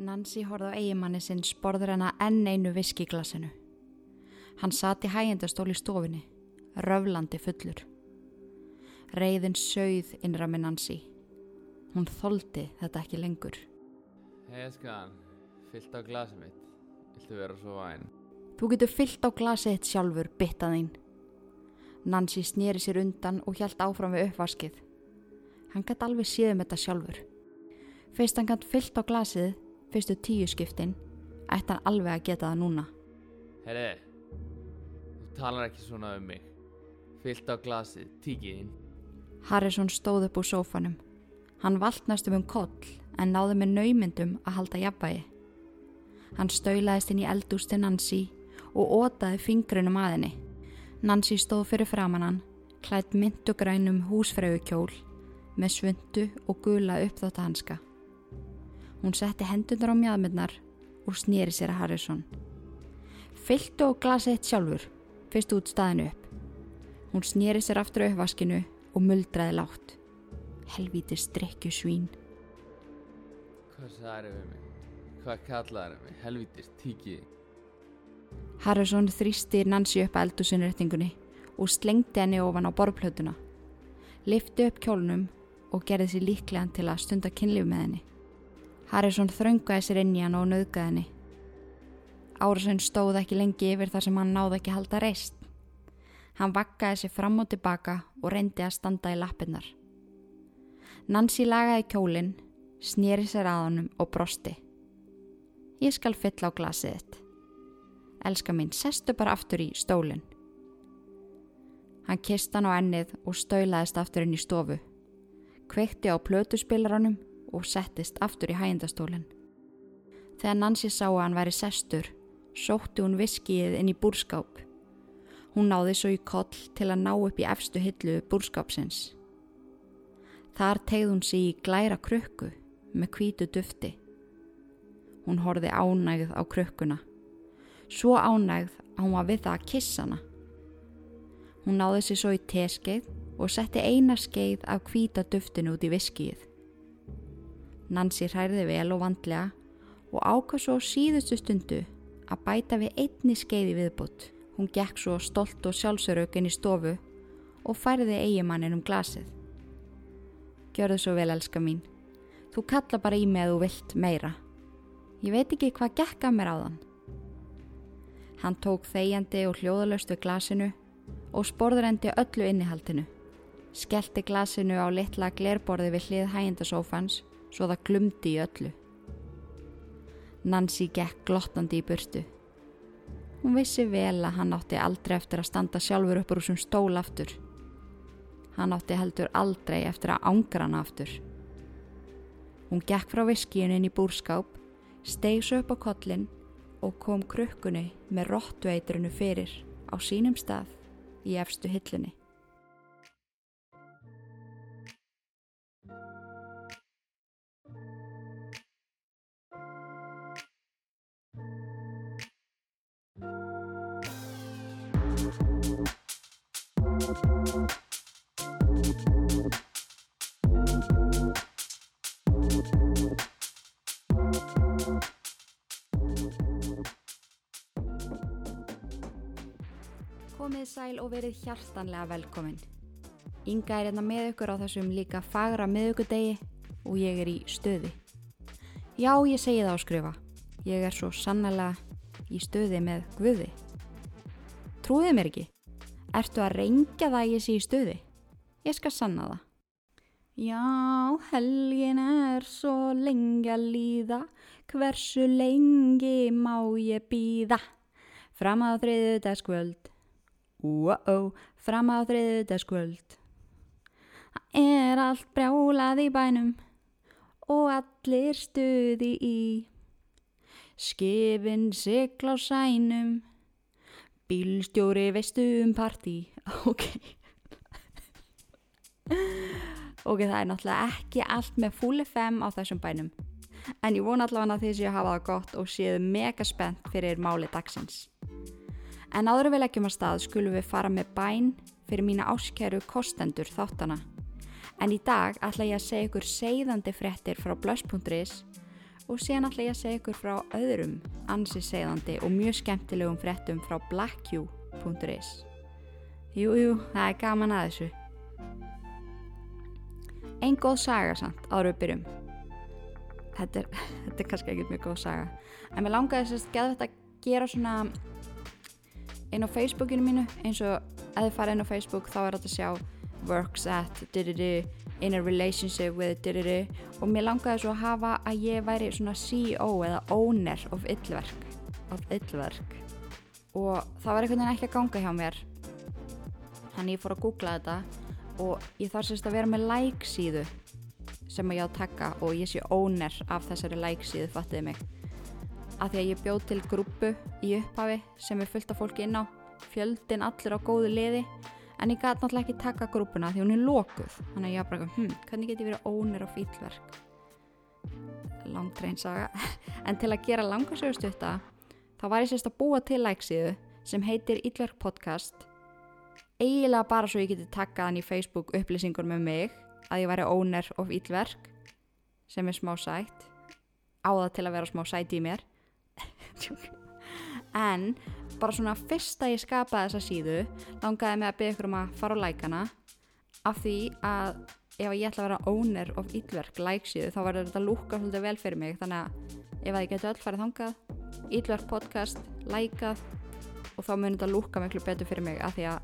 Nancy horfði á eigimanni sinn sporður hana enn einu viskiglasinu. Hann sati hægjendastól í stofinni, röflandi fullur. Reyðin sögð innra með Nancy. Hún þoldi þetta ekki lengur. Hei skan, fyllt á glasið mitt. Viltu vera svo væn? Þú getur fyllt á glasið þitt sjálfur, byttaðinn. Nancy snýri sér undan og hjælt áfram við uppvaskið. Hann gæti alveg séðum þetta sjálfur. Fyrst hann gæti fyllt á glasið, fyrstu tíu skiptin, ætti hann alveg að geta það núna. Herri, þú talar ekki svona um mig. Fyllt á glasið, tíkiðinn. Harrison stóð upp úr sófanum. Hann vald næstum um koll en náði með naumyndum að halda jafnvægi. Hann staulaðist inn í eldús til Nancy og ótaði fingrunum að henni. Nancy stóð fyrir framann hann, klætt myndugrænum húsfrögukjól með svundu og gula uppþátt hanska. Hún setti hendunar á mjöðmyndnar og snýri sér að Harrison. Fylltu og glasið eitt sjálfur, fyrst út staðinu upp. Hún snýri sér aftur á uppvaskinu og muldraði látt. Helvíti strekkju svín. Hvað sagði við mig? Hvað kallaði mig? Helvítist, tíkiðinn. Harrison þrýsti Nancy upp að eldúsinréttingunni og slengti henni ofan á borplötuna. Lifti upp kjólnum og gerði sér líklegan til að stunda kynlíf með henni. Harrison þröngaði sér inn í hann og nöðgaði henni. Árasson stóð ekki lengi yfir þar sem hann náði ekki halda reist. Hann vakkaði sér fram og tilbaka og reyndi að standa í lappinnar. Nancy lagaði kjólinn, snýri sér að honum og brosti. Ég skal fylla á glasið þitt. Elska mín, sestu bara aftur í stólinn. Hann kist hann á ennið og staulaðist aftur inn í stofu. Kveikti á plötuspilaranum og settist aftur í hægindastólinn. Þegar Nancy sá að hann væri sestur, sótti hún viskið inn í búrskáp. Hún náði svo í koll til að ná upp í efstu hillu búrskapsins. Þar tegð hún sig í glæra krukku með kvítu dufti. Hún horfi ánægð á krukkuna. Svo ánægð að hún var við það að kissa hana. Hún náði sér svo í teskeið og setti eina skeið af kvíta duftinu út í viskið. Nancy hræði vel og vandlega og ákvað svo síðustu stundu að bæta við einni skeið í viðbútt. Hún gekk svo stolt og sjálfsörökinn í stofu og færði eigimannin um glasið. Gjörðu svo vel, elska mín. Þú kalla bara í mig að þú vilt meira. Ég veit ekki hvað gekk að mér á þann. Hann tók þegjandi og hljóðalöst við glasinu og sporðurendi öllu innihaldinu. Skellti glasinu á litla glerborði við hlið hægindasófans svo það glumdi í öllu. Nancy gekk glottandi í burtu. Hún vissi vel að hann átti aldrei eftir að standa sjálfur uppur úr sem stól aftur. Hann átti heldur aldrei eftir að ángra hann aftur. Hún gekk frá viskíun inn í búrskáp, steig svo upp á kollin og kom krukkunni með róttueitrunu fyrir á sínum stað í efstu hillunni. Komið sæl og verið hjartanlega velkomin. Inga er hérna með ykkur á þessum líka fagra miðugudegi og ég er í stöði. Já, ég segi það á skrifa. Ég er svo sannlega í stöði með guði. Trúðið mér ekki? Ertu að reyngja það að ég sé í stöði? Ég skal sanna það. Já, helgin er svo lengi að líða, hversu lengi má ég býða? Fram á þriðu dagskvöld, Wow, fram á þriðudagskvöld. Það er allt brjálað í bænum og allir stuði í. Skifin sigla á sænum, bílstjóri veistu um partí. Ok. ok, það er náttúrulega ekki allt með full FM á þessum bænum. En ég vona allavega að þið séu að hafa það gott og séu mega spennt fyrir máli dagsins. En áður við leggjum að stað skulum við fara með bæn fyrir mína áskæru kostendur þáttana. En í dag ætla ég að segja ykkur segðandi frettir frá blöss.is og síðan ætla ég að segja ykkur frá öðrum ansi segðandi og mjög skemmtilegum fréttum frá blackq.is Jú, jú, það er gaman að þessu. Einn góð saga samt, áður við byrjum. Þetta er, þetta er kannski ekkert mjög góð saga. En mér langaði geða þetta að gera svona inn á Facebookinu mínu. Eins og ef þið farið inn á Facebook þá er þetta að sjá works at dididu, in a relationship with dididu og mér langaði svo að hafa að ég væri svona CEO eða owner of illverk of illverk. Og það var einhvern veginn ekki að ganga hjá mér. Þannig ég fór að googla þetta og ég þarf sérst að vera með like síðu sem ég á að taka og ég sé owner af þessari like síðu fattiði mig að því að ég bjóð til grúpu í upphafi sem er fullt af fólki inn á. Fjöldin allir á góðu liði. En ég gæti náttúrulega ekki taka grúpuna því hún er lókuð þannig að ég bara, hm, hvernig get ég verið ónir á fýllverk langtreinsaga en til að gera langarsögustutta þá var ég sérst að búa til læksiðu sem heitir Íllverk podcast. Eiginlega bara svo ég geti takkað hann í Facebook upplýsingur með mig að ég væri ónir of Íllverk sem er smá sætt. Á það til að vera smá sætt í mér en bara svona fyrst að ég skapaði þessa síðu langaði mig að byggja ykkur um að fara á lækana af því að ef ég ætla að vera owner of Ílverk læksíðu þá verður þetta lúka svolítið vel fyrir mig. Þannig að ef að ég geti öll farið þangað Ílverk podcast, lækað og þá munir þetta lúka miklu betur fyrir mig af því að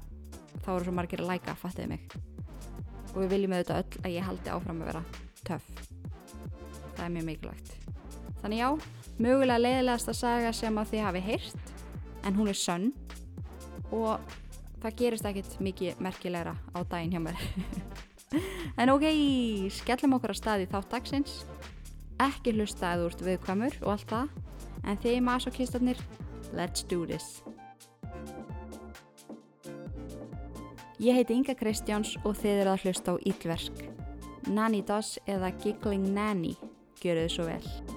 þá eru svo margir að læka fattiði mig. Og við viljum auðvitað öll að ég haldi áfram að vera töff. Það er mjög mikilvægt. Þannig já, mögulega leiðilegast að saga sem að þið hafi heyrt en hún er sönn. Og það gerist ekkit mikið merkilegra á daginn hjá mér. En ok, skellum okkur að staði þátt dagsins. Ekki hlusta eða úrt viðkvæmur og allt það en þið masokistarnir let's do this. Ég heiti Inga Kristjáns og þið eru að hlusta á Ílverk Nanny Doss eða Giggling Nanny, gjöru þið svo vel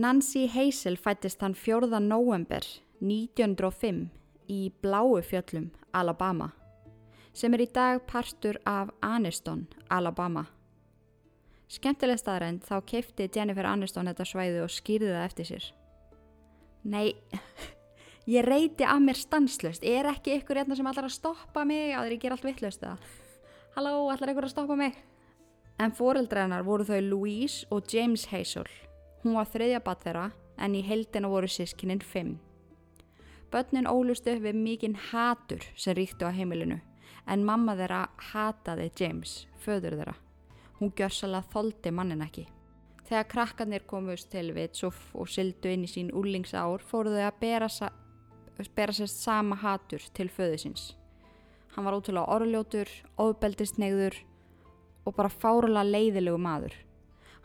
Nancy Hazel fættist hann 4. november 1905 í Bláu fjöllum, Alabama, sem er í dag partur af Aniston, Alabama. Skemmtileg staðrænt þá kefti Jennifer Aniston þetta svæði og skýrði það eftir sér. Nei, ég reyti að mér stanslust, er ekki ykkur hérna sem allar að stoppa mig að þeir gera allt vittlust það? Halló, allar ykkur að stoppa mig? En foreldrænar voru þau Louise og James Hazel. Hún var þriðja bat þeirra en í heldina voru sískininn fimm. Bönnin ólustu við mikinn hatur sem ríktu á heimilinu en mamma þeirra hataði James, föður þeirra. Hún gjörsalega þóldi mannin ekki. Þegar krakkarnir komust til vits og syldu inn í sín úlingsár fóru þau að bera, sa bera sér sama hatur til föðu síns. Hann var ótrúlega orðljótur, ofbeldistnegður og bara fárulega leiðilegu maður.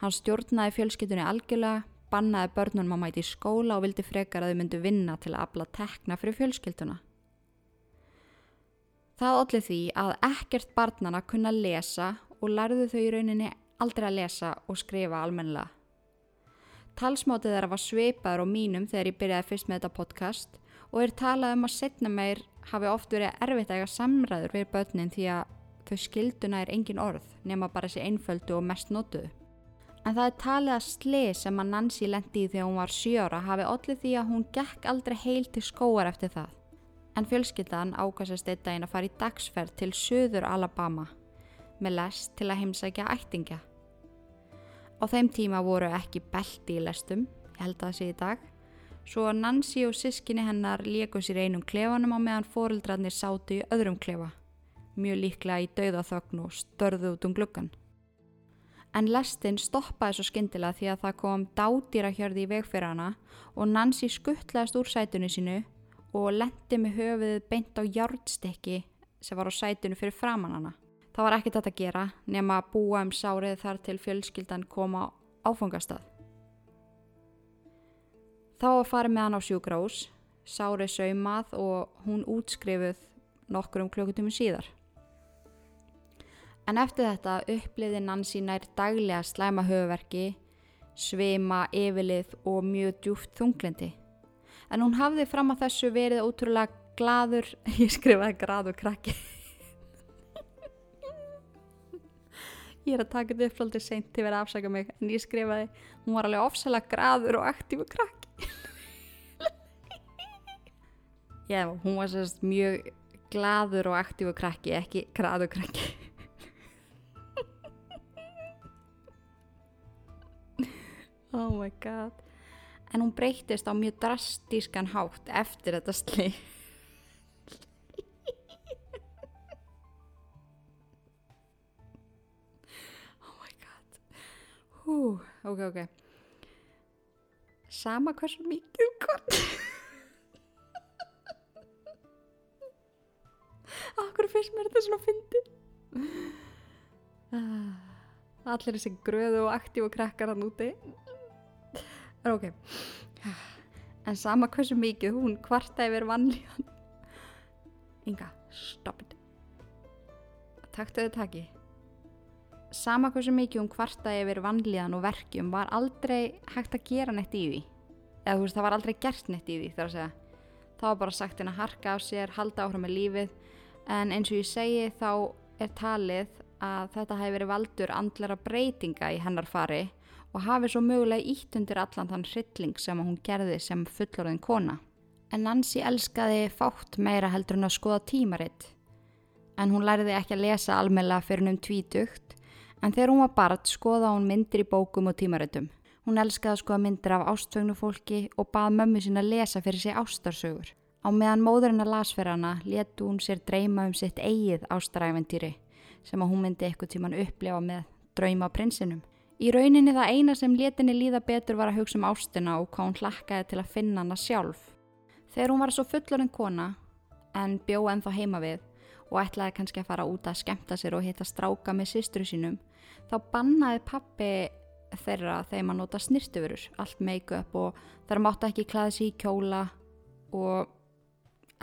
Hann stjórnaði fjölskyttunni algjörlega, bannaði börnunum að mæti í skóla og vildi frekar að þau myndu vinna til að abla tekna fyrir fjölskylduna. Það allir því að ekkert barnana kunna lesa og lærðu þau í rauninni aldrei að lesa og skrifa almennilega. Talsmátið þeirra var sveipaður á mínum þegar ég byrjaði fyrst með þetta podcast og er talað um að setna meir hafi oft verið erfitt að eiga samræður við börnin því að þau skilduna er engin orð nema bara þessi einföldu og mest notuðu. En það er talið að slið sem að Nancy lendi í þegar hún var sjóra hafi allir því að hún gekk aldrei heil til skóar eftir það. En fjölskyldan ákastast eitt daginn að fara í dagsferð til söður Alabama með lest til að heimsækja ættingja. Á þeim tíma voru ekki belti í lestum, ég held að það sé í dag, svo Nancy og sískinni hennar líku sér einum klefanum á meðan fóreldrarnir sátu í öðrum klefa, mjög líklega í dauðaþögn og störðu út um gluggan. En lestin stoppaði svo skyndilega því að það kom dádýrahjörði í veg fyrir hana og Nancy skuttlaðist úr sætunu sínu og lendi með höfuðið beint á hjártstekki sem var á sætunu fyrir framann hana. Það var ekkert að gera nema að búa um sárið þar til fjölskyldan koma áfangastað. Þá var farið með hann á sjúgrós, sárið saumað og hún útskrifuð nokkur um klukkutími síðar. En eftir þetta uppliði Nancy nær daglega slæma höfuverki, svima, yfirlið og mjög djúft þunglindi. En hún hafði fram að þessu verið ótrúlega gladur, ég skrifaði graður krakki. Ég er að taka þetta upp svolítið seint til að vera að afsaka mig en ég skrifaði, hún var alveg ofsalega graður og aktífu krakki. Já, hún var sérst mjög gladur og aktífu krakki, ekki graður krakki. Oh my god. En hún breytist á mjög drastískan hátt eftir þetta slið. Hú, ok, ok. Sama hversu mikið gott. Akkur finnst mér þetta svona fyndið. Ah, allir þessi gröðu og aktífu krakkar hann úti. En ok. En sama hversu mikið hún kvarta yfir vannlíðan. Inga, stopp it. Takktu þau takið sama hversu mikið hún kvartaði yfir vannlíðan og verkjum var aldrei hægt að gera neitt í því eða þú veist það var aldrei gert neitt í því þar að segja það var bara sagt henn að harka á sér halda áhrá með lífið en eins og ég segi þá er talið að þetta hefði verið valdur andlara breytinga í hennar fari og hafi svo mögulega ítt undir allan þann hrylling sem hún gerði sem fullorðin kona en Nancy elskaði fátt meira heldur en að skoða tímaritt en hún læriði ekki að lesa almela fyrir um tvítugt En þegar hún var barn skoða hún myndir í bókum og tímarættum. Hún elskaði að skoða myndir af ástfögnu fólki og bað mömmu sín að lesa fyrir sig ástarsögur. Á meðan móðurinn að las fyrir hana letu hún sér dreyma um sitt eigið ástaræventýri sem að hún myndi eitthvað tíman upplefa með drauma prinsinum. Í rauninni það eina sem letinni líða betur var að hugsa um ástina og hvað hún hlakkaði til að finna hana sjálf. Þegar hún var svo fullorinn kona en bjóð ennþá heima við og ætlaði kannski að fara út að skemta sér og hitta stráka með systru sínum þá bannaði pappi þeirra þegar maður nota snirtifurur, allt make-up og þeirra mátta ekki klæða sér í kjóla og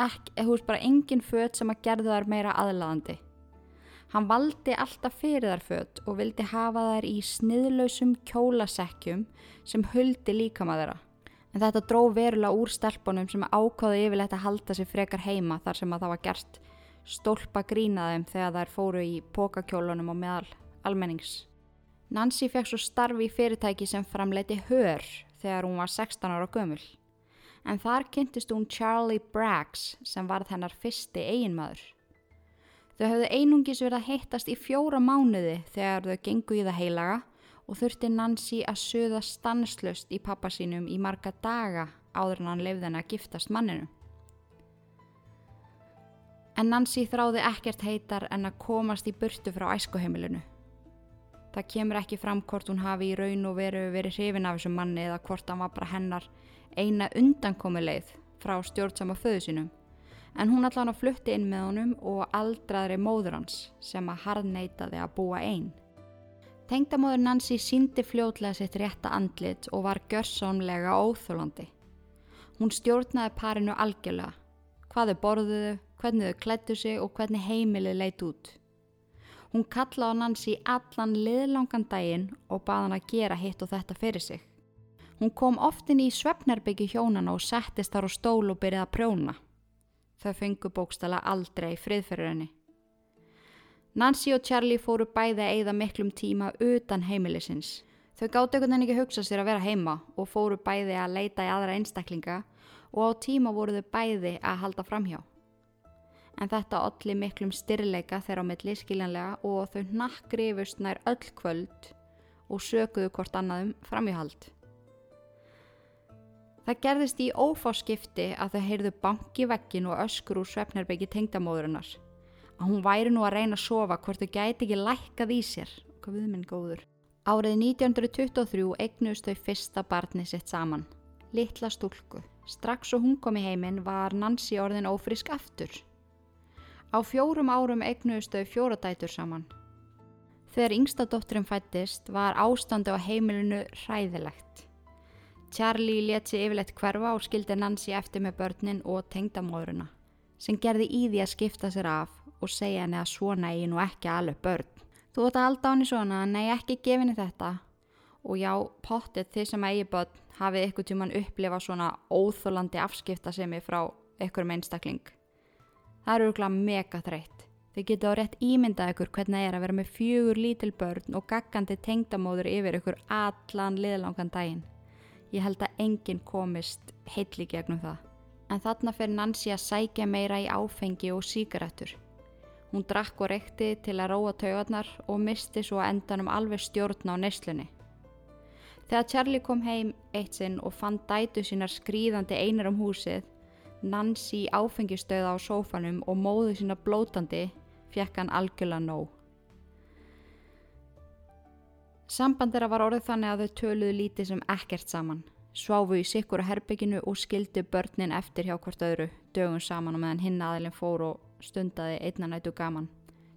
ekki, þú veist bara engin född sem að gerða þær meira aðlaðandi. Hann valdi alltaf fyrir þær född og vildi hafa þær í sniðlausum kjólasekkjum sem huldi líka maður þeirra. En þetta dró verulega úr stelpunum sem ákváði yfirlegt að halda sér frekar heima þar sem að það var gert stólpa grínaðum þegar þær fóru í pókakjólunum og meðal almennings. Nancy fekk svo starfi í fyrirtæki sem framleiti hör þegar hún var 16 ára gömul. En þar kynntist hún Charlie Braggs sem varð hennar fyrsti eiginmaður. Þau höfðu einungis verið að heittast í fjóra mánuði þegar þau gengu í það heilaga og þurfti Nancy að söða stanslust í pappa sínum í marga daga áður en hann lefði henni að giftast manninu. En Nancy þráði ekkert heitar en að komast í burtu frá æskuheimilinu. Það kemur ekki fram hvort hún hafi í raun og veru verið hrifin af þessum manni eða hvort hann var bara hennar eina undankomi leið frá stjórnsama föðu sínum. En hún allan að flutti inn með honum og aldraðri móður hans sem að harðneitaði að búa einn. Tengdamóður Nancy síndi fljótlega sitt rétta andlit og var görsónlega óþólandi. Hún stjórnaði parinu algjörlega, hvað þau borðuðu, hvernig þau klættu sig og hvernig heimilið leitt út. Hún kallaði Nancy allan liðlangan daginn og baði hann að gera hitt og þetta fyrir sig. Hún kom oftin í svefnarbyggi hjónana og settist þar á stól og byrjaði að prjóna. Þau fengu bókstala aldrei frið fyrir henni. Nancy og Charlie fóru bæði að eigða miklum tíma utan heimilisins. Þau gátt ekkert en ekki hugsa sér að vera heima og fóru bæði að leita í aðra einstaklinga og á tíma voru þau bæði að halda framhjá en þetta olli miklum styrleika þeirra á milli skiljanlega og þau nakkrifust nær öll kvöld og sökuðu hvort annaðum framíhald. Það gerðist í ófáskipti að þau heyrðu banki vekkin og öskur úr svefnerbyggi tengdamóðurinnar. Að hún væri nú að reyna að sofa hvort þau gæti ekki lækkað í sér. Hvað við minn góður. Árið 1923 eignust þau fyrsta barni sitt saman. Littla stúlku. Strax og hún kom í heiminn var Nancy orðin ófrisk aftur. Á fjórum árum eignuðust þau fjóradætur saman. Þegar yngsta dótturinn fættist var ástandi á heimilinu hræðilegt. Charlie let sér yfirleitt hverfa og skildi Nancy eftir með börnin og tengdamóðurina sem gerði í því að skipta sér af og segja henni að svona eigi nú ekki alveg börn. Þú að halda á henni svona, nei ekki gefinni þetta. Og já, pottið þið sem eigi börn hafið ykkur tíman upplifa svona óþólandi afskipta sem er frá ykkur með einstakling. Það eru ykkurlega mega þreytt. Þið getið á rétt ímyndað ykkur hvernig það er að vera með fjögur lítil börn og gaggandi tengdamóður yfir ykkur allan liðlangan daginn. Ég held að enginn komist heilli gegnum það. En þarna fyrir Nancy að sækja meira í áfengi og síkaretur. Hún drakk og reykti til að róa taugarnar og misti svo endanum alveg stjórn á neslunni. Þegar Charlie kom heim eitt sinn og fann dætu sínar skrýðandi einar um húsið, Nancy áfengistöða á sófanum og móðu sína blótandi, fekk hann algjörlega nóg. Sambandira var orðið þannig að þau töluðu lítið sem ekkert saman. Sváfu í sikkur á herbygginu og skildu börnin eftir hjá hvort öðru, dögun saman og meðan hinn aðilin fór og stundaði einnanætu gaman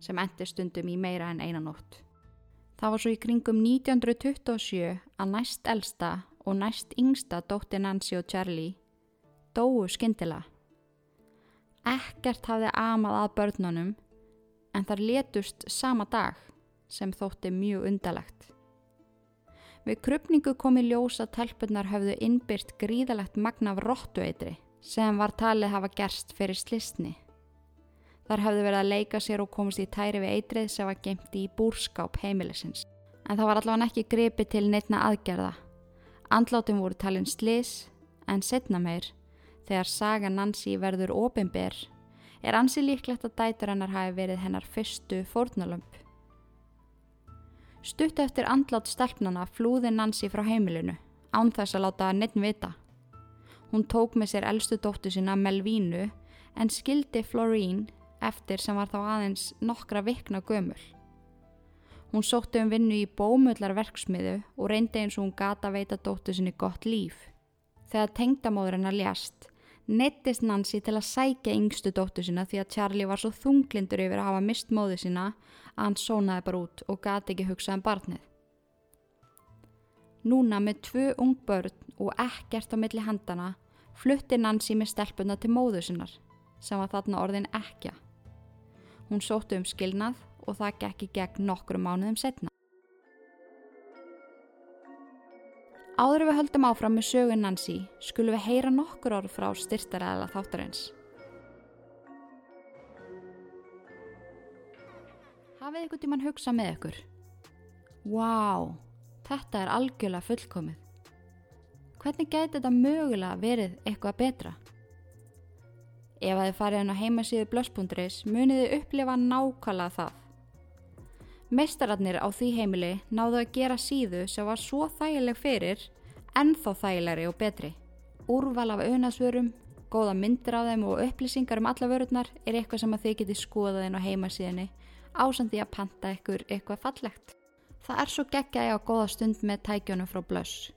sem endi stundum í meira en einanótt. Það var svo í kringum 1927 að næst elsta og næst yngsta dótti Nancy og Charlie dóu skindila. Ekkert hafði amað að börnunum en þar letust sama dag sem þótti mjög undalegt. Við krupningu kom í ljós að telpunar höfðu innbyrt gríðalegt magna af róttueitri sem var talið hafa gerst fyrir slisni. Þar hafði verið að leika sér og komist í tæri við eitrið sem var gemt í búrskáp heimilisins. En það var allavega ekki gripi til neittna aðgerða. Andlátum voru talin slis, en setna meir, þegar saga Nancy verður ofinber, er ansi líklegt að dætur hennar hafi verið hennar fyrstu fórnalömp. Stutt eftir andlát stelpnana flúði Nancy frá heimilinu, án þess að láta neitt vita. Hún tók með sér eldstu dóttu sína Melvínu en skildi Florine eftir sem var þá aðeins nokkra vikna gömul. Hún sótti um vinnu í bómullar verksmiðu og reyndi eins og hún gata veita dóttu sinni gott líf. Þegar tengdamóður hennar ljast, neittist Nancy til að sækja yngstu dóttu sinna því að Charlie var svo þunglindur yfir að hafa mist móðu sína að hann sónaði bara út og gati ekki hugsað um barnið. Núna með tvö ung börn og ekkert á milli handana flutti Nancy með stelpuna til móðu sinnar sem var þarna orðin ekkja. Hún sóttu um skilnað og það gekk í gegn nokkru mánuðum setna. Áður við höldum áfram með sögun Nancy skulum við heyra nokkur orð frá styrtaræðala þáttarins. Hafið ykkur tíman hugsað með ykkur? Vá, wow, þetta er algjörlega fullkomið. Hvernig gæti þetta mögulega verið eitthvað betra? Ef að þið farið hann á heimasíðu blöss.is munið þið upplifa nákvæmlega það. Meistararnir á því heimili náðu að gera síðu sem var svo þægileg fyrir, ennþá þægilegri og betri. Úrval af auðnarsvörum, góða myndir á þeim og upplýsingar um alla vörurnar er eitthvað sem að þið geti skoðað inn á heimasíðinni ásandi að panta ykkur eitthvað fallegt. Það er svo geggjaði á góða stund með tækjónum frá blöss.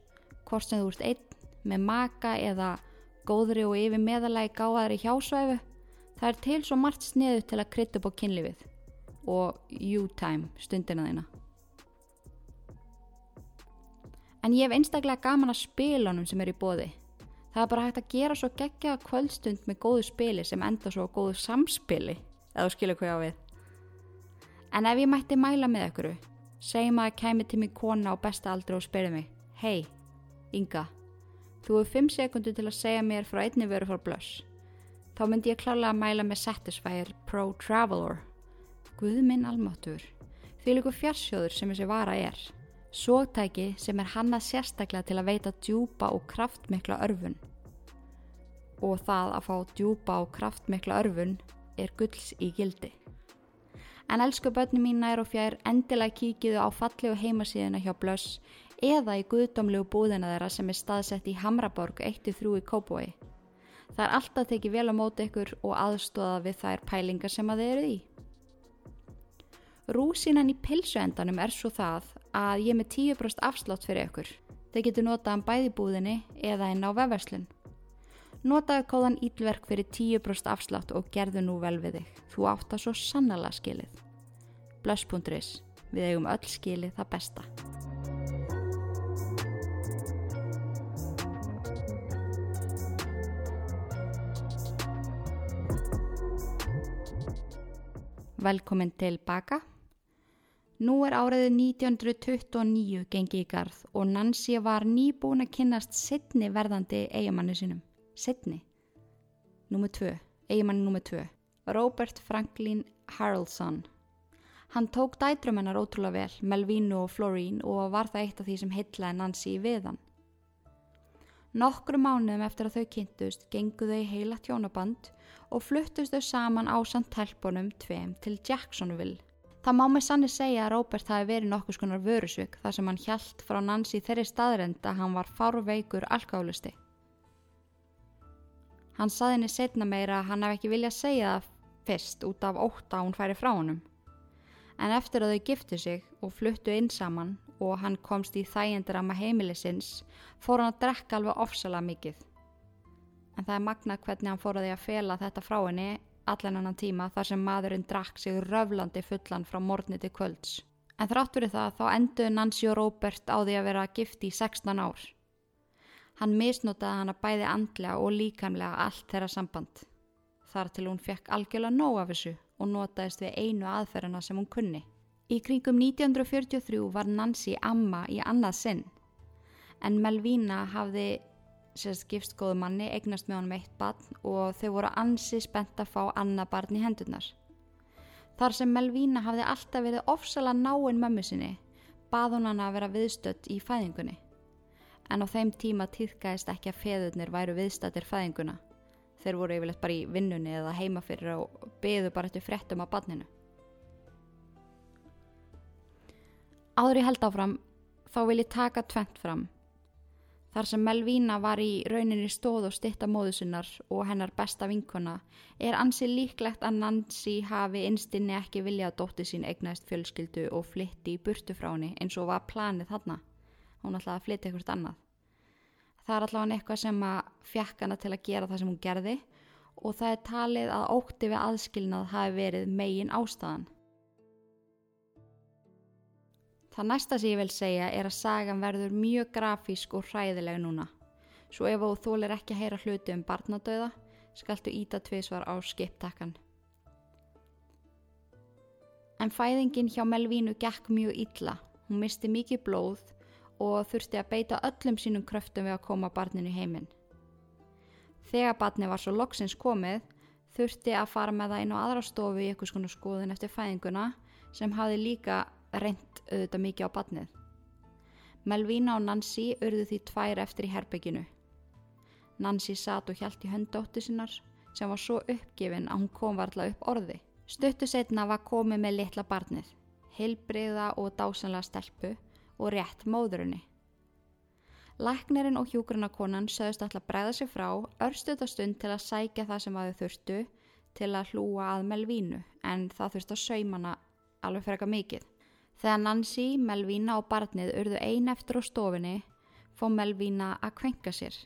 Hvort sem þú ert einn með maka eða góðri og yfir meðalagi gáðari hjásvæfu, það er til svo margt sniðu til að krytta upp á kynlífið og you-time stundina þeina. En ég hef einstaklega gaman að spilunum sem er í bóði. Það er bara hægt að gera svo geggja kvöldstund með góðu spili sem enda svo góðu samspili, eða skilja hvað ég á við. En ef ég mætti mæla með ykkur, segjum að kemi til mig kona á besta aldri og spyrja mig, hei, Inga, Þú hefur 5 sekundur til að segja mér frá einni vöru frá Blush. Þá myndi ég klálega að mæla með Satisfyer Pro Traveler. Guð minn almáttur. Því líku fjarsjóður sem þessi vara er. Sótæki sem er hannað sérstaklega til að veita djúpa og kraftmikla örfun. Og það að fá djúpa og kraftmikla örfun er gulls í gildi. En elsku börnum mína er og fjær endilega kíkiðu á falli og heimasíðuna hjá Blush eða í guðdómlegu búðina þeirra sem er staðsett í Hamraborg 1-3 í Kópói. Það er alltaf tekið vel á móti ykkur og aðstóða við þær pælingar sem að þeir eru í. Rúsinan í pilsuendanum er svo það að ég með 10% afslátt fyrir ykkur. Þeir getur notaðan bæði búðinni eða inn á vefverslun. Notaðu kóðan ílverk fyrir 10% afslátt og gerðu nú vel við þig. Þú átt að svo sannlega skilið. Blöss.is. Við eigum öll skilið það besta. Velkomin til baka. Nú er áriðið 1929 gengi í garð og Nancy var nýbúin að kynnast sittni verðandi eigamannu sinum. Sittni. Númer 2. Eigamannu númer 2. Robert Franklin Harrelson. Hann tók dætrum hennar ótrúlega vel, Melvinu og Florine og var það eitt af því sem heitlaði Nancy við hann. Nokkru mánuðum eftir að þau kynntust gengu þau heila tjónaband og fluttust þau saman á samt telpunum tveim til Jacksonville Það má með sanni segja að Róbert hafi verið nokkus konar vörusvik þar sem hann hjælt frá Nancy þeirri staðrend að hann var fárveikur alkálusti. Hann saði henni setna meira að hann hef ekki viljað segja það fyrst út af óta hún færi frá honum. En eftir að þau giftu sig og fluttu inn saman og hann komst í maður heimilisins fór hann að drekka alveg ofsalega mikið. En það er magnað hvernig hann fór að því að fela þetta frá henni allan annan tíma þar sem maðurinn drakk sig röflandi fullan frá morgni til kvölds. En þrátt fyrir það þá enduði Nancy og Robert á því að vera gifti í 16 ár. Hann misnotaði hana bæði andlega og líkamlega allt þeirra samband. Þar til hún fekk algjörlega nóg af þessu og notaðist við einu aðferðina sem hún kunni. Í kringum 1943 var Nancy amma í annað sinn en Melvína hafði sérst gifst góðu manni, eignast með honum eitt barn og þau voru ansi spennt að fá annað barn í hendurnar. Þar sem Melvína hafði alltaf verið ofsala náinn mömmu sinni, bað hún hana að vera viðstött í fæðingunni. En á þeim tíma týðgæðist ekki að feðurnir væru viðstættir fæðinguna. Þeir voru yfirleitt bara í vinnunni eða heimafyrir og beðu bara eftir frettum af barninu. Áður ég held áfram, þá vil ég taka tvent fram. Þar sem Melvína var í rauninni stóð og stitta móðusinnar og hennar besta vinkona er ansi líklegt að Nancy hafi einstinni ekki viljað dótti sín egnaðist fjölskyldu og flytti í burtu frá henni eins og var planið þarna. Hún ætlaði að flytta eitthvað annað. Það er allavega eitthvað sem að fjekk hana til að gera það sem hún gerði og það er talið að ótti við aðskilnað hafi verið megin ástæðan. Það næsta sem ég vil segja er að sagan verður mjög grafísk og hræðileg núna. Svo ef þú þólir ekki að heyra hluti um barnadauða, skaltu íta tviðsvar á skiptakkan. En fæðingin hjá Melvínu gekk mjög illa. Hún misti mikið blóð og þurfti að beita öllum sínum kröftum við að koma barninu heiminn. Þegar barni var svo loksins komið, þurfti að fara með það inn á aðra stofu í eitthvað skonu skoðin eftir fæðinguna sem hafi líka reynd auðvitað mikið á badnið. Melvína og Nancy urðu því tvær eftir í herbygginu. Nancy satt og hjælt í höndóttu sinnar sem var svo uppgifin að hún kom varðla upp orði. Stuttu setna var komið með litla barnið, heilbriða og dásanlega stelpu og rétt móðurinni. Læknirinn og hjúgrunakonan sögðust alltaf bregða sig frá örstutastund til að sækja það sem að þau þurftu til að hlúa að Melvínu en það þurfti að saumana alveg fyrir eitthvað mikið. Þegar Nancy, Melvína og barnið urðu ein eftir á stofinni fóð Melvína að kvenka sér.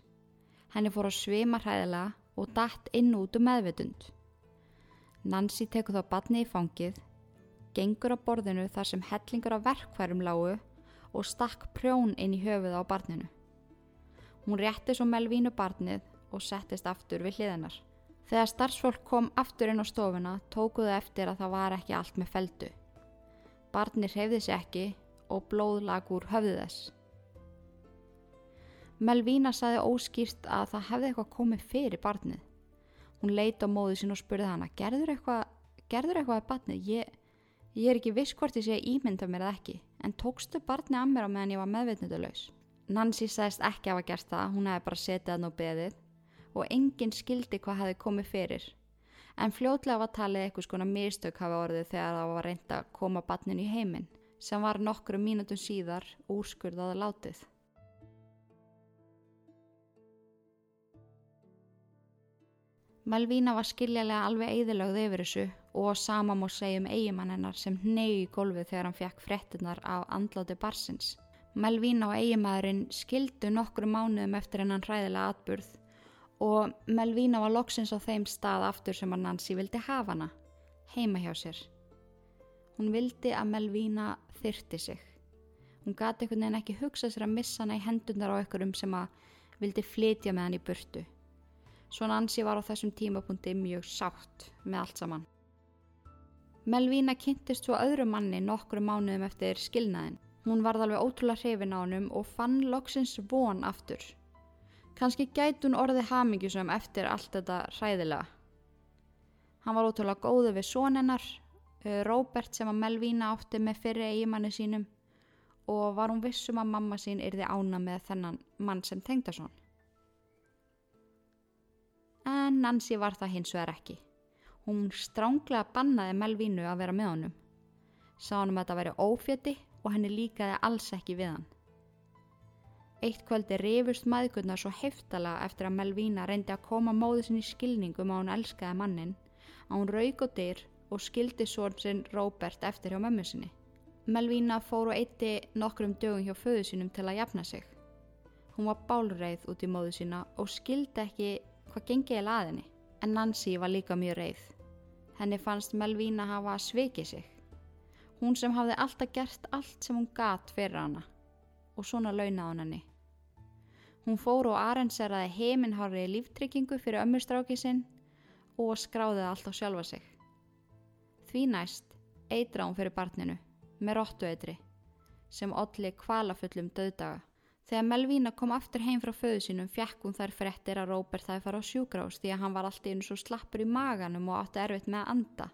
Henni fór að svima hræðilega og dætt inn út um meðvitund. Nancy tekur þá barnið í fangið, gengur á borðinu þar sem hellingur af verkværum lágu og stakk prjón inn í höfuð á barninu. Hún rétti svo Melvínu barnið og settist aftur við hliðinar. Þegar starfsfólk kom aftur inn á stofuna tókuðu eftir að það var ekki allt með feldu. Barni hreyfði sér ekki og blóð lag úr höfðu þess. Melvína saði óskýrt að það hefði eitthvað komið fyrir barnið. Hún leita á móðu sín og spurði hana, gerður eitthvað, gerður eitthvað að barnið? Ég, ég er ekki viss hvort ég sé ímynda mér eða ekki, en tókstu barnið að mér á meðan ég var meðveitnudalaus? Nancy sagðist ekki að hafa gert það, hún hefði bara setið hann á beðið og enginn skildi hvað hefði komið fyrir en fljótlega var talið eitthvað skona mistök hafa orðið þegar það var reynd að koma batnin í heiminn sem var nokkru mínutum síðar úrskurðaða látið. Malvína var skiljalega alveg eðilögð yfir þessu og sama mór segjum eigimann hennar sem neyju í gólfið þegar hann fekk frettinnar af andláti barsins. Malvína og eigimaðurinn skildu nokkru mánuðum eftir hennan hræðilega atburð og Melvína var loksins á þeim stað aftur sem að Nancy vildi hafa hana, heima hjá sér. Hún vildi að Melvína þyrti sig. Hún gati einhvern veginn ekki hugsa sér að missa hana í hendunar á einhverjum sem að vildi flytja með hann í burtu. Svo Nancy var á þessum tímapunkti mjög sátt með allt saman. Melvína kynntist svo öðru manni nokkru mánuðum eftir skilnaðin. Hún varð alveg ótrúlega hrifin á honum og fann loksins von aftur. Kanski gæti hún orðið hamingjusum eftir allt þetta hræðilega. Hann var ótrúlega góðu við sónennar, Róbert sem að Melvína átti með fyrir eigimanni sínum og var hún vissum að mamma sín yrði ána með þennan mann sem tengda svon. En Nancy var það hins vegar ekki. Hún stránglega bannaði Melvínu að vera með honum. Sá hann um að þetta væri ófjöti og henni líkaði alls ekki við hann. Eitt kvöldi rifust maðgurnar svo heftala eftir að Melvína reyndi að koma móðu sinni skilningum á hún elskaði mannin, að hún rauk og dyr og skildi svon sinn Róbert eftir hjá mömmu sinni. Melvína fór og eitti nokkrum dögum hjá föðu sínum til að jafna sig. Hún var bálreið út í móðu sína og skildi ekki hvað gengið í laðinni. En Nancy var líka mjög reið. Henni fannst Melvína hafa svikið sig. Hún sem hafði alltaf gert allt sem hún gat fyrir hana og svona launaði hann henni. Hún fór og arenseraði heiminhári líftryggingu fyrir ömmustrákið sinn og skráði allt á sjálfa sig. Því næst eitra hún fyrir barninu með róttueitri sem olli kvalafullum döðdaga. Þegar Melvína kom aftur heim frá föðu sínum fjekk hún þær frettir að Róbert það fara á sjúgrás því að hann var alltaf einu svo slappur í maganum og átti erfitt með að anda.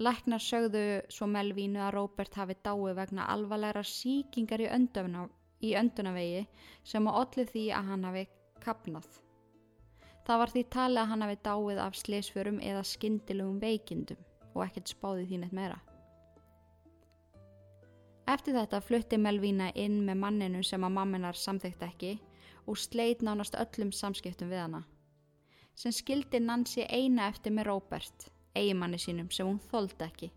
Læknar sögðu svo Melvínu að Róbert hafi dái vegna alvarlegra síkingar í, önduna, í öndunavegi sem á olli því að hann hafi kapnað. Það var því talið að hann hafi dáið af slesförum eða skindilegum veikindum og ekkert spáði þín eitt meira. Eftir þetta flutti Melvína inn með manninu sem að mamminar samþykti ekki og sleit nánast öllum samskiptum við hana. Sem skildi Nancy eina eftir með Robert, eigimanni sínum sem hún þóldi ekki.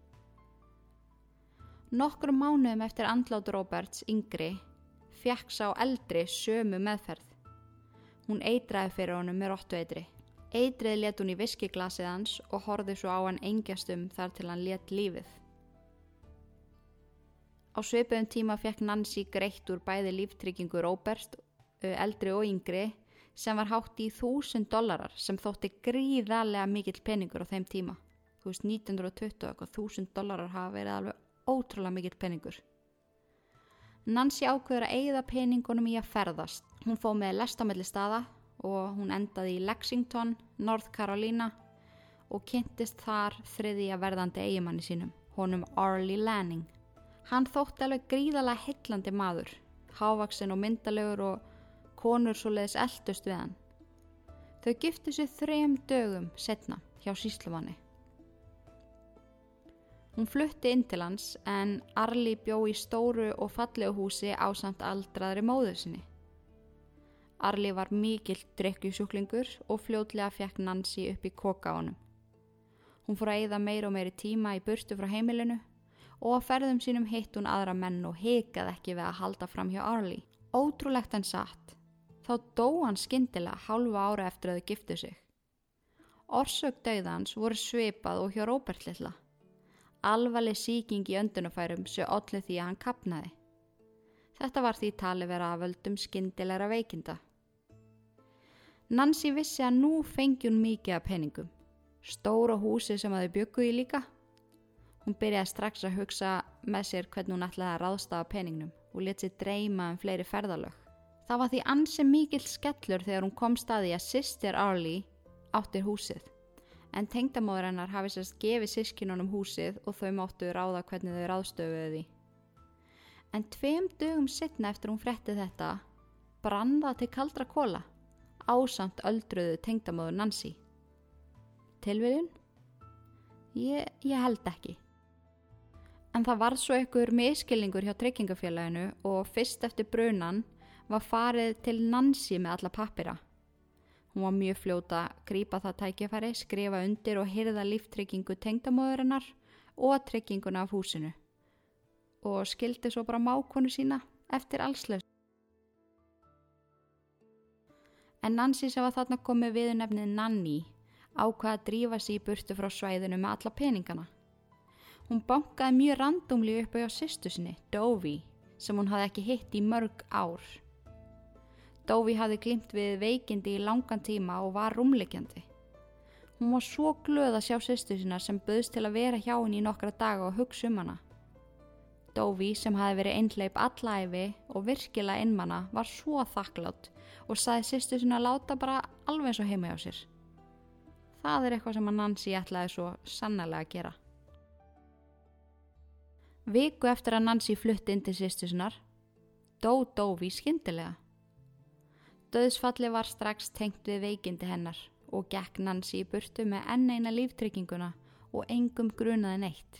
Nokkru mánuðum eftir andlát Roberts yngri fjekk sá eldri sömu meðferð. Hún eitraði fyrir honum með róttu eitri. Eitrið let hún í viskiglasið hans og horði svo á hann engjastum þar til hann let lífið. Á sveipuðum tíma fekk Nancy greitt úr bæði líftryggingu Robert, eldri og yngri, sem var hátt í þúsund dollarar sem þótti gríðarlega mikill peningur á þeim tíma. Þú veist, 1920 og þúsund dollarar hafa verið alveg ótrúlega mikill peningur. Nancy ákveður að eigða peningunum í að ferðast. Hún fóð með lestamelli staða og hún endaði í Lexington, North Carolina og kynntist þar þriði að verðandi eigimanni sínum, honum Arlie Lanning. Hann þótti alveg gríðalega hillandi maður, hávaksin og myndalegur og konur svo leiðis eldust við hann. Þau giftu sér þrejum dögum setna hjá síslumanni. Hún flutti inn til hans en Arli bjó í stóru og fallegu húsi á samt aldraðri móður sinni. Arli var mikill drekkjusjúklingur og fljótlega fekk Nancy upp í koka á honum. Hún fór að eigða meir og meiri tíma í burtu frá heimilinu og að ferðum sínum hitt hún aðra menn og heikað ekki við að halda fram hjá Arlie. Ótrúlegt en satt, þá dó hann skindilega hálfa ára eftir að þau giftu sig. Orsök döiðans voru svipað og hjá Róbert Lilla. Alvarleg síking í öndunafærum sem allir því að hann kapnaði. Þetta var því tali vera að völdum skindilegra veikinda. Nancy vissi að nú fengi hún mikið af peningum. Stóra húsi sem að þau byggu í líka Hún byrjaði strax að hugsa með sér hvernig hún ætlaði að ráðstafa peningnum og let sér dreyma um fleiri ferðalög. Það var því ansi mikill skellur þegar hún kom staði að sýstir Arlie áttir húsið. En tengdamóður hennar hafi sérst gefið sískinunum húsið og þau máttu ráða hvernig þau ráðstöfuði því. En tveim dögum setna eftir hún fretti þetta brann það til kaldra kóla ásamt öldruðu tengdamóður Nancy. Tilviljun? Ég, ég held ekki. En það var svo ykkur miskilningur hjá trekkingafélaginu og fyrst eftir brunan var farið til Nancy með alla pappira. Hún var mjög fljóta, grípa það tækifæri, skrifa undir og hyrða líftryggingu tengdamóðurinnar og trygginguna af húsinu. Og skildi svo bara mákonu sína eftir allslaus. En Nancy sem var þarna komið við nefnið Nanny ákvaða að drífa sér í burtu frá svæðinu með alla peningana. Hún bankaði mjög randumli upp á sýstu sinni, Dóvi, sem hún hafði ekki hitt í mörg ár. Dóvi hafði glimt við veikindi í langan tíma og var rúmleikjandi. Hún var svo glöð að sjá sýstu sína sem böðst til að vera hjá henni í nokkra daga og hugsa um hana. Dóvi sem hafi verið einleip allæfi og virkilega innmanna var svo þakklátt og saði sýstu sína að láta bara alveg eins og heima hjá sér. Það er eitthvað sem að Nancy ætlaði svo sannlega að gera. Viku eftir að Nancy flutti inn til sýstu sínar, dó Dóvi skyndilega. Döðsfalli var strax tengt við veikindi hennar og gekk Nancy í burtu með enn eina líftrygginguna og engum grunaði neitt.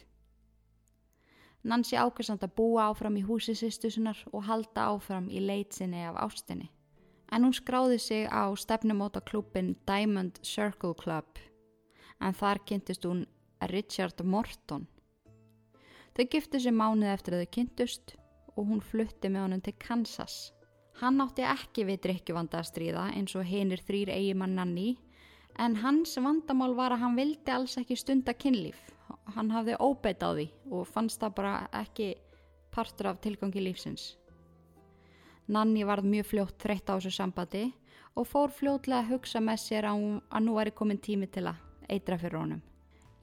Nancy ákvæmst að búa áfram í húsi sýstusunar og halda áfram í leitsinni af ástinni. En hún skráði sig á stefnumóta klubin Diamond Circle Club en þar kynntist hún Richard Morton. Þau giftu sér mánuð eftir að þau kynntust og hún flutti með honum til Kansas. Hann átti ekki við drikkjuvanda að stríða eins og hinir þrýr eigimann Nanni en hans vandamál var að hann vildi alls ekki stunda kynlíf. Hann hafði óbeitt á því og fannst það bara ekki partur af tilgangi lífsins. Nanni varð mjög fljótt þreytt á þessu sambandi og fór fljótlega að hugsa með sér að nú er komin tími til að eitra fyrir honum.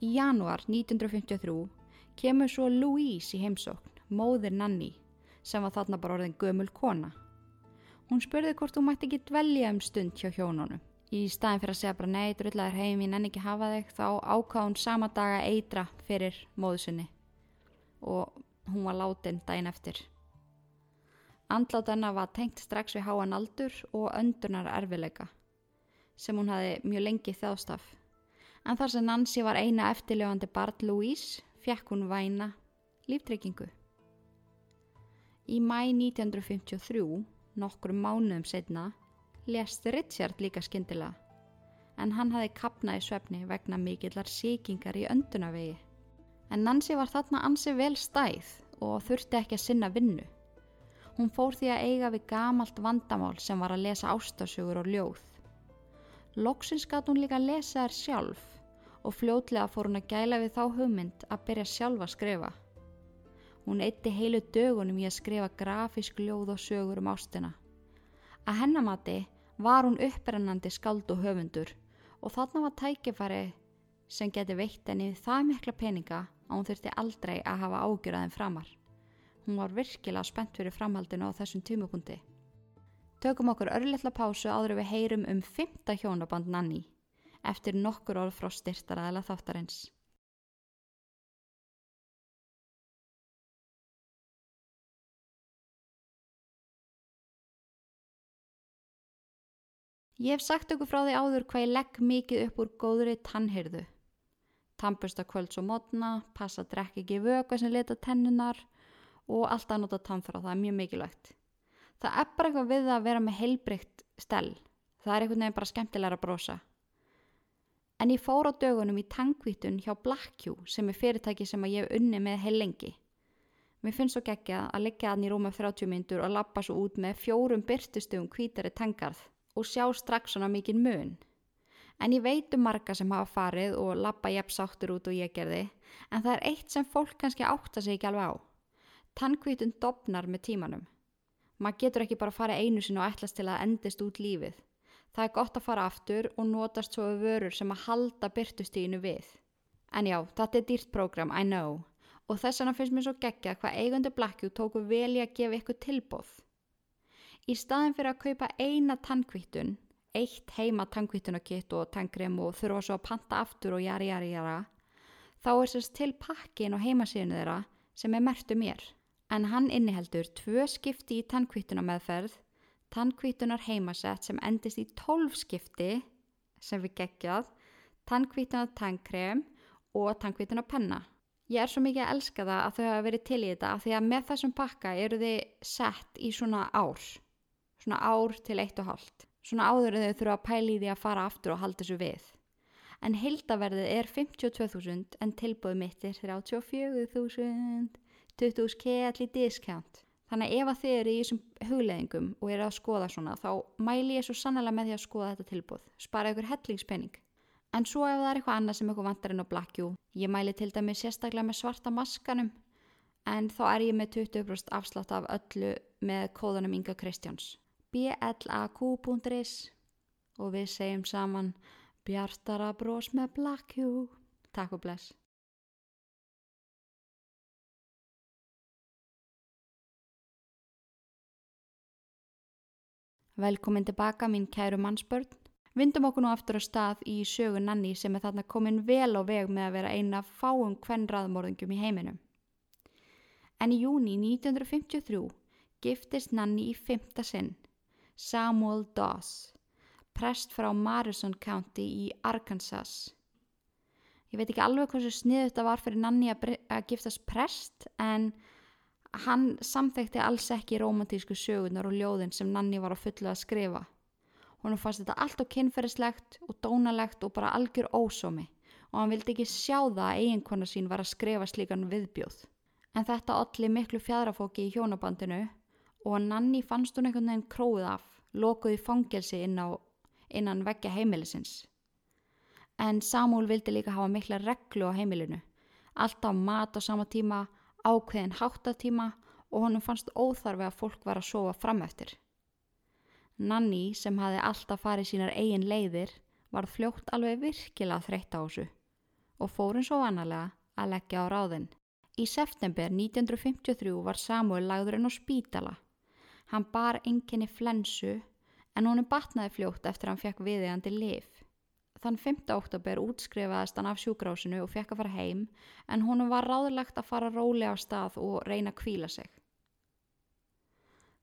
Í januar 1953 kemur svo Louise í heimsókn, móðir Nanni, sem var þarna bara orðin gömul kona. Hún spurði hvort þú mætti ekki dvelja um stund hjá hjónunum. Í staðin fyrir að segja bara nei, drullar heim, ég nenni ekki hafa þig, þá ákvað hún sama daga eitra fyrir móðusunni og hún var látin daginn eftir. Andlátt hennar var tengt strax við háan aldur og öndunar erfileika sem hún hafi mjög lengi þjástaf. En þar sem Nancy var eina eftirljóðandi Bart Louise fekk hún væna líftryggingu. Í mæ 1953 nokkrum mánuðum setna, lést Richard líka skindilega, en hann hafi kapnað í svefni vegna mikillar síkingar í öndunavegi. En Nancy var þarna ansi vel stæð og þurfti ekki að sinna vinnu. Hún fór því að eiga við gamalt vandamál sem var að lesa ástasögur og ljóð. Loksins gatt hún líka að lesa þær sjálf og fljótlega fór hún að gæla við þá hugmynd að byrja sjálf að skrifa. Hún eitti heilu dögunum í að skrifa grafísk ljóð og sögur um ástina. Að hennamati var hún upprennandi skald og höfundur og þarna var tækifæri sem geti veitt henni það mikla peninga að hún þurfti aldrei að hafa ágjörðaðin framar. Hún var virkilega spennt fyrir framhaldinu á þessum tímupunkti. Tökum okkur örlittla pásu áður við heyrum um fymta hjónaband Nanni eftir nokkur orð frá styrtaræðila þáttarins. Ég hef sagt okkur frá því áður hvað ég legg mikið upp úr góðri tannhyrðu. Tampust að kvölds og mótna, passa að drekka ekki vöku sem leta tennunar og alltaf nota tannfrá, það er mjög mikilvægt. Það er bara eitthvað við að vera með heilbrygt stell. Það er eitthvað nefn bara skemmtilega að brosa. En ég fór á dögunum í tankvítun hjá Blackjú sem er fyrirtæki sem ég hef unni með heil lengi. Mér finnst svo geggjað að leggja hann í rúma 30 myndur og lappa svo út með fjórum byrtustugum hvítari tangarð og sjá strax svona mikinn mun. En ég veit um marga sem hafa farið og lappa jæfn sáttur út og ég gerði, en það er eitt sem fólk kannski átta sig ekki alveg á. Tannkvítun dopnar með tímanum. Maður getur ekki bara að fara einu sinu og ætlast til að endist út lífið. Það er gott að fara aftur og notast svo við vörur sem að halda byrtustíginu við. En já, þetta er dýrt program, I know. Og þess vegna finnst mér svo geggja hvað eigundu Blackjú tóku vel í að gefa ykkur tilbóð. Í staðin fyrir að kaupa eina tannkvittun, eitt heima tannkvittunakitt og tannkrem og þurfa svo að panta aftur og jari jari jara, þá er sérst til pakkin og heimasíðinu þeirra sem er mertu mér. En hann inniheldur tvö skipti í tannkvittuna meðferð, tannkvittunar heimasett sem endist í tólf skipti sem við geggjað, tannkvittunar tannkrem og tannkvittunar penna. Ég er svo mikið að elska það að þau hafa verið til í þetta af því að með þessum pakka eru þið sett í svona ár svona ár til eitt og hálft. Svona áður en þau þurfa að pæli því að fara aftur og halda þessu við. En hildaverðið er 52.000 en tilbúið mitt er 34.000, 20.000 kell í discount. Þannig að ef að þið eru í þessum hugleðingum og eru að skoða svona þá mæli ég svo sannlega með því að skoða þetta tilbúð. Spara ykkur hellingspenning. En svo ef það er eitthvað annað sem ykkur vantar inn á Blackjú, ég mæli til dæmi sérstaklega með svarta maskanum en þá er ég með 20% afslátt af öllu með kóðanum Inga Kristjáns blaq.is og við segjum saman Bjartara brós með Black Hugh. Takk og bless. Velkomin tilbaka mín kæru mannsbörn. Vindum okkur nú aftur á stað í sögu Nanni sem er þarna komin vel á veg með að vera eina fáum kvennraðmorðingum í heiminum. En í júni 1953 giftist Nanni í fymta sinn, Samuel Dawes, prest frá Morrison County í Arkansas. Ég veit ekki alveg hversu snið þetta var fyrir Nanni að giftast prest en hann samþekti alls ekki romantísku sögunar og ljóðin sem Nanni var á fullu að skrifa. Hún fannst þetta allt og kynferðislegt og dónalegt og bara algjör ósómi og hann vildi ekki sjá það að eiginkona sín var að skrifa slíkan viðbjóð. En þetta olli miklu fjadrafóki í hjónabandinu og að Nanni fannst hún einhvern veginn króið af, lokuð í fangelsi inn á, innan veggja heimilisins. En Samúl vildi líka hafa mikla reglu á heimilinu, alltaf mat á sama tíma, ákveðin háttatíma og honum fannst óþarfi að fólk var að sofa fram eftir. Nanni sem hafi alltaf farið sínar eigin leiðir var fljótt alveg virkilega þreytt á þessu og fór eins og vanalega að leggja á ráðin. Í september 1953 var Samuel lagður inn á spítala. Hann bar enginni flensu en honum batnaði fljótt eftir að hann fekk viðeigandi lif. Þann 5. oktober útskrifaðist hann af sjúkrásinu og fekk að fara heim en honum var ráðlegt að fara rólega á stað og reyna að kvíla sig.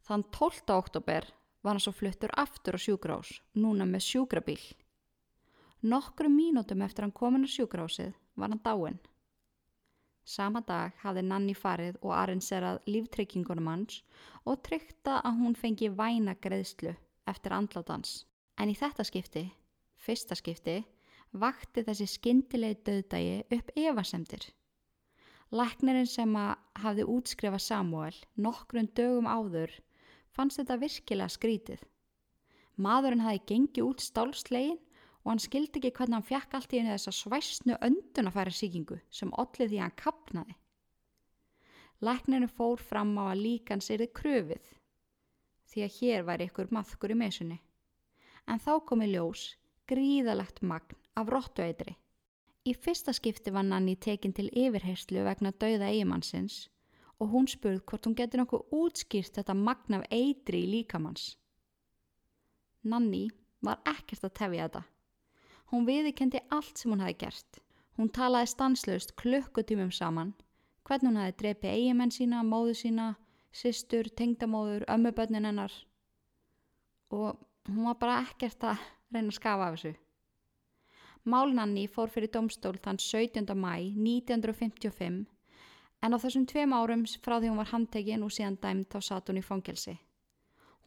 Þann 12. oktober var hann svo fluttur aftur á sjúkrás, núna með sjúkrabíl. Nokkru mínútum eftir hann komin á sjúkrásið var hann dáinn. Sama dag hafði Nanni farið og arranserað líftryggingunum hans og tryggta að hún fengi væna greiðslu eftir andlátans. En í þetta skipti, fyrsta skipti, vakti þessi skyndilegi döðdagi upp evasemdir. Læknirinn sem að hafði útskrifað Samuel nokkrum dögum áður fannst þetta virkilega skrítið. Maðurinn hafi gengið út stálslegin og hann skildi ekki hvernig hann fekk allt í henni þessa svæsnu öndunafæra síkingu sem ollið því að hann kapnaði. Læknirinn fór fram á að líkans erði kröfið því að hér væri ykkur maðkur í mesunni. En þá komi ljós gríðalegt magn af rottueitri. Í fyrsta skipti var Nanni tekin til yfirherslu vegna dauða eigimannsins og hún spurð hvort hún getur nokkuð útskýrt þetta magn af eitri í líkamanns. Nanni var ekkert að tefja þetta. Hún viðikendi allt sem hún hafi gert. Hún talaði stanslaust klukkutímum saman, hvernig hún hafi drepið eigimenn sína, móðu sína, systur, tengdamóður, ömmubönnin hennar og hún var bara ekkert að reyna að skafa af þessu. Málnanni fór fyrir domstól þann 17. mæ 1955 en á þessum tveim árum frá því hún var handtekinn og síðan dæmt þá satt hún í fangelsi.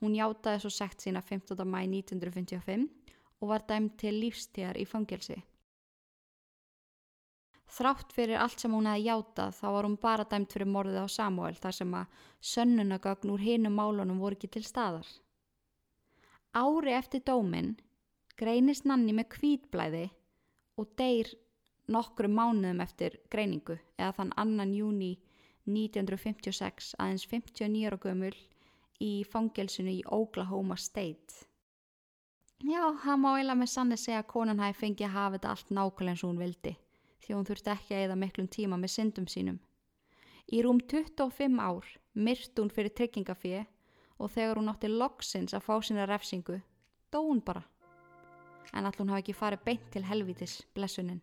Hún játaði svo sekt sína 15. mæ 1955 og var dæmt til lífstíðar í fangelsi. Þrátt fyrir allt sem hún hefði játað þá var hún bara dæmt fyrir morðið á Samuel þar sem að sönnunagögn úr hinum málunum voru ekki til staðar. Ári eftir dóminn greinist Nanni með kvítblæði og deyr nokkru mánuðum eftir greiningu eða þann annan júni 1956 aðeins 59 ára gömul í fangelsinu í Oklahoma State. Já, hann má eiginlega með sannig segja að konan hafi fengið að hafa þetta allt nákvæmlega eins og hún vildi því hún þurfti ekki að eða miklum tíma með syndum sínum. Í rúm 25 ár myrt hún fyrir tryggingafið og þegar hún átti loksins að fá sína refsingu, dó hún bara. En all hún hafi ekki farið beint til helvítis, blessunin.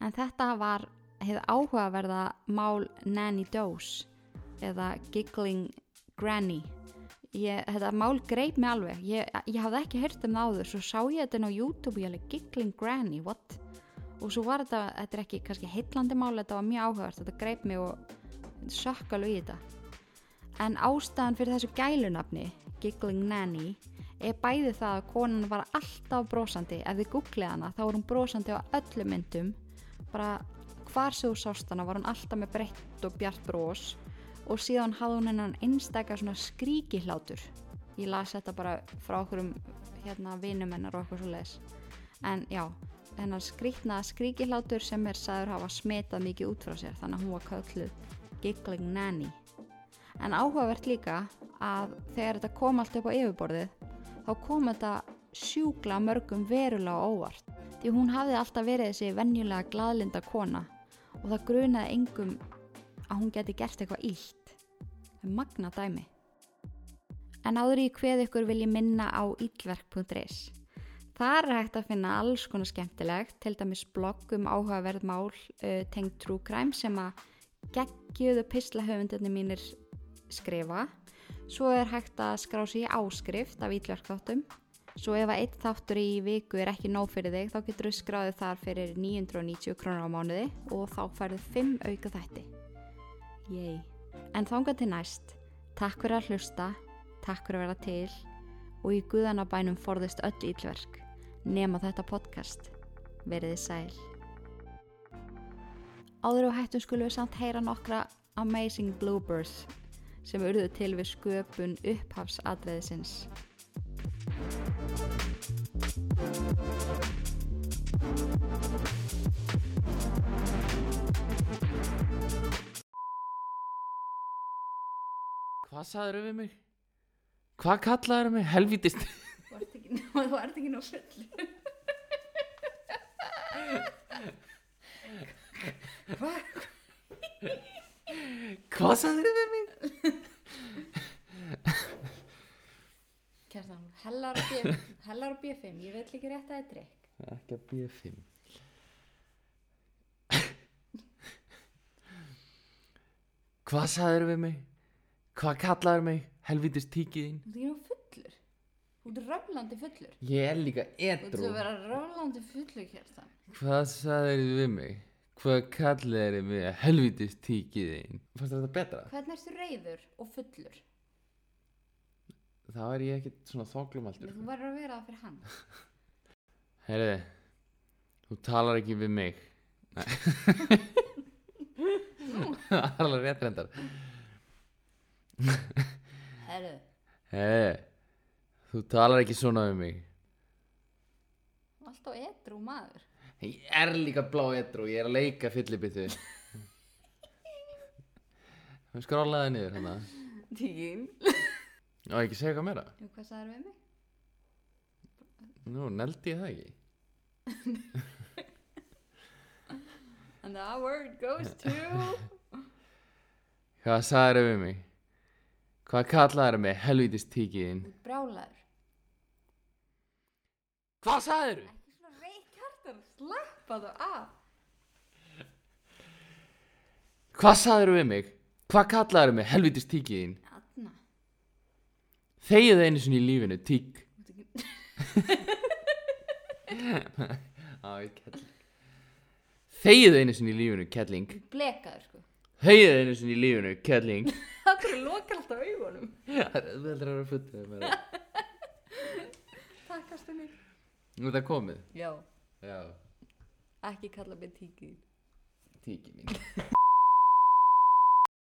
En þetta var hefði áhugaverða mál Nanny Dose eða Giggling Granny. Ég, þetta mál greip mig alveg. Ég, ég hafði ekki heyrt um það áður, svo sá ég þetta á YouTube og ég alveg Giggling Granny, what? Og svo var þetta, þetta er ekki kannski heitlandi mál, þetta var mjög áhugavert, þetta greip mig og sökk alveg í þetta. En ástæðan fyrir þessu gælunafni, Giggling Nanny, er bæði það að konan var alltaf brosandi. Ef þið googlið hana þá var hún brosandi á öllu myndum, bara hvar sem þú sást hana var hún alltaf með breytt og bjart bros og síðan hafði hún hennan einstakar svona skríkihlátur. Ég las þetta bara frá okkur um hérna vinum hennar og eitthvað svo leiðis. En já, hennar skrítna skríkihlátur sem er sagður hafa smetað mikið út frá sér þannig að hún var kölluð Giggling Nanny. En áhugavert líka að þegar þetta kom allt upp á yfirborðið þá kom þetta sjúkla mörgum verulega óvart. Því hún hafði alltaf verið þessi venjulega glaðlinda kona og það grunaði engum að hún geti gert eitthvað illt. Magna dæmi. En áður í hveð ykkur vil ég minna á illverk.is Þar er hægt að finna alls konar skemmtilegt, til dæmis blogg um áhugaverð mál uh, tengt true crime sem að geggjuðu pislahöfundinni mínir skrifa. Svo er hægt að skrá sig í áskrift af ítverkþáttum. Svo ef að eitt þáttur í viku er ekki nóg fyrir þig, þá getur þú skráðið þar fyrir 990 krónur á mánuði og þá færðu 5 auka þætti. Yey. En þánga til næst, takk fyrir að hlusta, takk fyrir að vera til og í guðanabænum forðist öll ítverk nema þetta podcast. Veriði sæl. Áður og hættum skulum við samt heyra nokkra amazing bloopers sem urðu til við sköpun upphafsadreðisins. Hvað sagður við mig? Hvað kallaður mig? Helvítist Þú ert ekki, nú full. Hvað sagður við mig? Kjartan, hellar á B- hellar á B5, ég veit ekki rétt að það er drikk. Ekki að býja fimm Hvað sagður við mig? Hvað kallaður mig? Helvítist tíkiðinn Þú ert nú fullur. Þú ert röflandi fullur. Ég er líka Þú ert edru að vera röflandi fullur, Kjartan. Hvað sagður við mig? Hvað kallaður mig? Helvítist tíkiðinn Fannst þetta betra? Hvernig ertu reyður og fullur? Þá er ég ekkit svona þoklumaldur Þú verður að vera það fyrir hann. Herði, þú talar ekki við mig Nei Það er alveg rétt reyndar Herru, Herði, þú talar ekki svona við mig alltaf edru maður. Ég er líka blá edru, ég er að leika fyllibittu Við skrólaði niður hérna Tíkin. Á ekki segja hvað meira Jú, hvað sagður við mig? Nú, neldi ég það ekki And the word goes to... Hvað sagður við mig? Hvað kallaður mig? Helvítist ert brjálaður. Hvað sagður við? Ekki svona reitt hjartar, slappa þú af. Hvað sagður við mig? Hvað kallaður mig? Helvítist tíkiðinn Anna. Þegið einu sinni í lífinu, tík Þegið einu sinni í lífinu, ert blekaður, sko. Þegið einu sinni í lífinu, kelling Það er lokar alltaf augunum. Það er að vera það Takk, Astunni. Nú er það komið Já, Já, ekki kalla mig tíkin. tíki mín